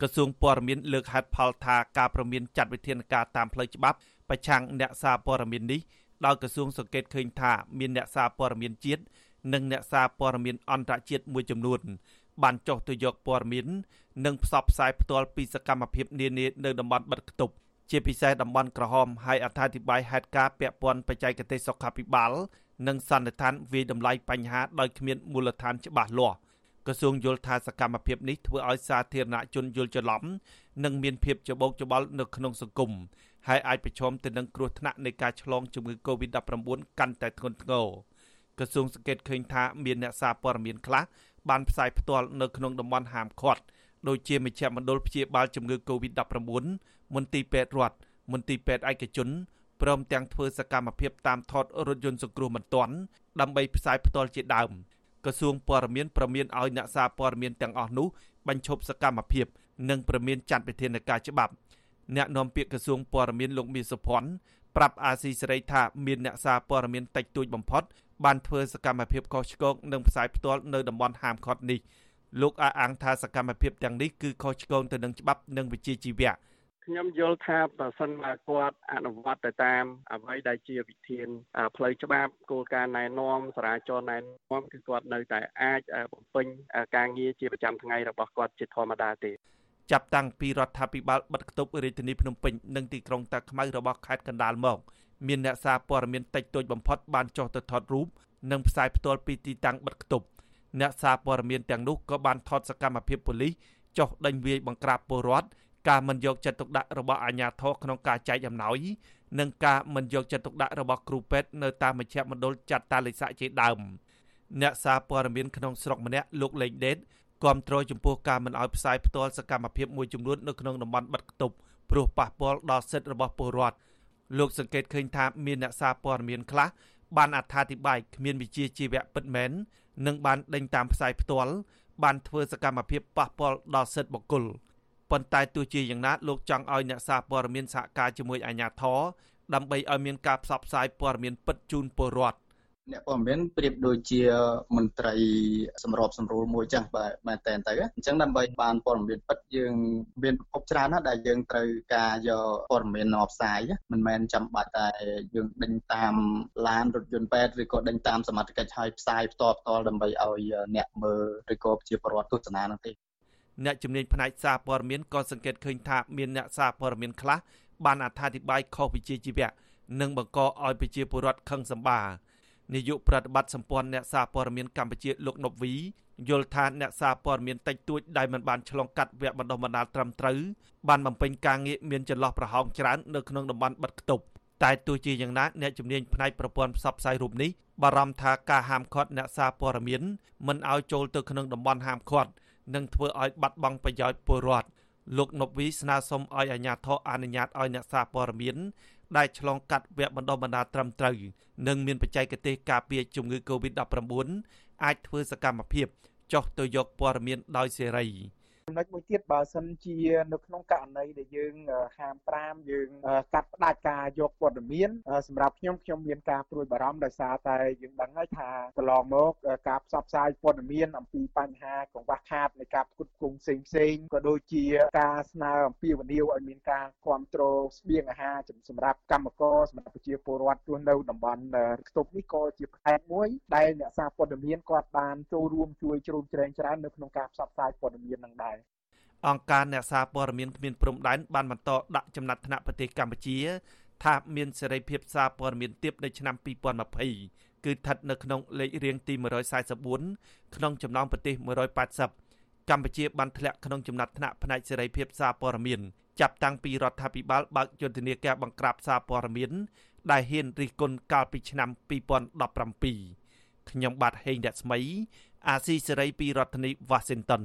ក្រសួងព័ត៌មានលើកហេតុផលថាការប្រមានចាត់វិធានការតាមផ្លូវច្បាប់ប្រឆាំងអ្នកសារព័ត៌មាននេះដោយក្រសួងសង្កេតឃើញថាមានអ្នកសារព័ត៌មានជាតិនិងអ្នកសារព័ត៌មានអន្តរជាតិមួយចំនួន បានចុះទៅយកព័ត៌មាននិងផ្សព្វផ្សាយផ្ទាល់ពីសកម្មភាពនានានៅតំបន់បិទគប់ជាពិសេសតំបន់ក្រហមហើយអត្ថាធិប្បាយហេតុការពាក់ព័ន្ធបច្ចេកទេសសុខាភិបាល និងសន្និដ្ឋានវិយតម្លៃបញ្ហាដោយគ្មានមូលដ្ឋានច្បាស់លាស់ ក្រសួងយល់ថាសកម្មភាពនេះធ្វើឲ្យសាធារណជនយល់ច្រឡំនិងមានភាពច្បោកច្បល់នៅក្នុងសង្គមហើយអាចប្រឈមទៅនឹងគ្រោះថ្នាក់នៃការឆ្លងជំងឺ Covid-19 កាន់តែធ្ងន់ធ្ងរក្រសួងសង្កេតឃើញថាមានអ្នកសារព័ត៌មានខ្លះបានផ្សាយផ្ទាល់នៅក្នុងតំបន់ហាមឃាត់ដូចជាមជ្ឈមណ្ឌលព្យាបាលជំងឺ Covid-19 មន្ទីរពេទ្យរដ្ឋមន្ទីរពេទ្យឯកជនព្រមទាំងធ្វើសកម្មភាពតាមថតរថយន្តសង្គ្រោះបន្ទាន់ដើម្បីផ្សាយផ្ទាល់ជាដើម ក្រសួងព័ត៌មានប្រមានឲ្យអ្នកសារព័ត៌មានទាំងអស់នោះបញ្ឈប់សកម្មភាព និងប្រមានចាត់វិធានការច្បាប់អ្នកនាំពាក្យក្រសួងព័ត៌មានលោកមាសសុភ័ណ្ឌប្រាប់អាស៊ីសេរីថាមានអ្នកសារព័ត៌មានតិចតួចបំផុតបានធ្វើសកម្មភាពខុសឆ្គងនិងផ្សាយផ្ទាល់នៅតំបន់ហាមឃាត់នេះលោកអះអាងថាសកម្មភាពទាំងនេះគឺខុសឆ្គងទៅនឹងច្បាប់និងវិជ្ជាជីវៈ ខ្ញុំយល់ថាបើសិនបើគាត់អនុវត្តទៅតាមអ្វីដែលជាវិធានផ្លូវច្បាប់គោលការណ៍ណែនាំសារាចរណែនាំគឺគាត់នៅតែអាចបំពេញការងារជាប្រចាំថ្ងៃរបស់គាត់ជាធម្មតាទេចាប់តាំងពីរដ្ឋាភិបាលបិទគប់រាជធានីភ្នំពេញនិងទីក្រុងតាខ្មៅរបស់ខេត្តកណ្ដាលមកមានអ្នកសារព័ត៌មានតិចតួចបំផុតបានចុះទៅថតរូបនិងផ្សាយផ្ទាល់ពីទីតាំងបិទគប់អ្នកសារព័ត៌មានទាំងនោះក៏បានថតសកម្មភាពប៉ូលីសចុះដេញវាយបង្ក្រាបពលរដ្ឋ ការមិនយកចិត្តទុកដាក់របស់អាជ្ញាធរក្នុងការចែកអំណោយនិងការមិនយកចិត្តទុកដាក់របស់គ្រូពេទ្យនៅតាមមជ្ឈមណ្ឌលចាត់តាលិស័កជាដើមអ្នកសារព័ត៌មានក្នុងស្រុកម្នាក់លោកលេងដេតគាំទ្រចំពោះការមិនអោយផ្សាយផ្ទាល់សកម្មភាពមួយចំនួននៅក្នុងតំបន់បិទគប់ព្រោះប៉ះពាល់ដល់សិទ្ធិរបស់ពលរដ្ឋលោកសង្កេតឃើញថាមានអ្នកសារព័ត៌មានខ្លះបានអត្ថាធិប្បាយគ្មានវិជ្ជាជីវៈពិតមែននិងបានដេញតាមផ្សាយផ្ទាល់បានធ្វើសកម្មភាពប៉ះពាល់ដល់សិទ្ធិបុគ្គល ប៉ុន្តែទោះជាយ៉ាងណាលោកចង់ឲ្យអ្នកសារព័ត៌មានសហការជាមួយអាជ្ញាធរដើម្បីឲ្យមានការផ្សព្វផ្សាយព័ត៌មានពិតជូនពលរដ្ឋអ្នកព័ត៌មានប្រៀបដូចជាមន្ត្រីសម្របសម្រួលមួយចឹងបាទមែនតើទៅអញ្ចឹងដើម្បីបានព័ត៌មានពិតយើងមានប្រភពច្រើនណាស់ដែលយើងត្រូវការយកព័ត៌មានមកផ្សាយមិនមែនចាំបាច់តែយើងដេញតាមឡានរថយន្តពេទ្យឬក៏ដេញតាមសមត្ថកិច្ចឲ្យផ្សាយផ្ទាល់ផ្ទាល់ដើម្បីឲ្យអ្នកមើលឬក៏ជាពលរដ្ឋទស្សនានោះទេ អ្នកជំនាញផ្នែកសារព័ត៌មានក៏សង្កេតឃើញថាមានអ្នកសារព័ត៌មានខ្លះបានអត្ថាធិប្បាយខុសវិជ្ជាជីវៈនិងបង្កឲ្យប្រជាពលរដ្ឋខឹងសម្បានាយកប្រតិបត្តិសម្ព័ន្ធអ្នកសារព័ត៌មានកម្ពុជាលោកណប់វីយល់ថាអ្នកសារព័ត៌មានតិចតួចដែលមិនបានឆ្លងកាត់វគ្គបណ្ដុះបណ្ដាលត្រឹមត្រូវបានបំពេញការងារមានចន្លោះប្រហោងច្រើននៅក្នុងតំបន់បិទគប់តែទោះជាយ៉ាងណាអ្នកជំនាញផ្នែកប្រព័ន្ធផ្សព្វផ្សាយរូបនេះបារម្ភថាការហាមឃាត់អ្នកសារព័ត៌មានមិនឲ្យចូលទៅក្នុងតំបន់ហាមឃាត់ នឹងធ្វើឲ្យបាត់បង់ប្រយោជន៍ពលរដ្ឋលោកណប់វីស្នើសុំឲ្យអាជ្ញាធរអនុញ្ញាតឲ្យអ្នកសារព័ត៌មានដែលឆ្លងកាត់វគ្គបណ្ដុះបណ្ដាលត្រឹមត្រូវនិងមានបច្ចេកទេសការពារជំងឺ Covid-19 អាចធ្វើសកម្មភាពចុះទៅយកព័ត៌មានដោយសេរី ចំណុចមួយទៀតបើសិនជានៅក្នុងករណីដែលយើងហាម5យើងកាត់ផ្ដាច់ការយកព័ត៌មានសម្រាប់ខ្ញុំខ្ញុំមានការព្រួយបារម្ភដោយសារតែយើងដឹងហើយថាកន្លងមកការផ្សព្វផ្សាយព័ត៌មានអំពីបញ្ហាកង្វះខាតនៃការផ្គត់ផ្គង់ផ្សេងផ្សេងក៏ដូចជាការស្នើអំពីវនីវឲ្យមានការគ្រប់គ្រងស្បៀងអាហារសម្រាប់កម្មករសម្រាប់ប្រជាពលរដ្ឋរស់នៅតំបន់ខ្ទប់នេះក៏ជាផ្នែកមួយដែលអ្នកសារព័ត៌មានគាត់បានចូលរួមជួយជ្រោមជ្រែងច្រើននៅក្នុងការផ្សព្វផ្សាយព័ត៌មាននឹងដែរ អង្គការអ្នកសារព័ត៌មានគ្មានព្រំដែនបានបន្តដាក់ចំណាត់ថ្នាក់ប្រទេសកម្ពុជា ថាមានសេរីភាពសារព័ត៌មានទាបនៅឆ្នាំ2020គឺស្ថិតនៅក្នុងលេខរៀងទី144ក្នុងចំណោមប្រទេស180កម្ពុជាបានធ្លាក់ក្នុងចំណាត់ថ្នាក់ផ្នែកសេរីភាពសារព័ត៌មានចាប់តាំងពីរដ្ឋាភិបាលបើកយុទ្ធនាការបង្ក្រាបសារព័ត៌មានដែលហ៊ានរិះគន់កាលពីឆ្នាំ2017ខ្ញុំបាទហេងរស្មី អាស៊ីសេរីពីរដ្ឋធានី Washington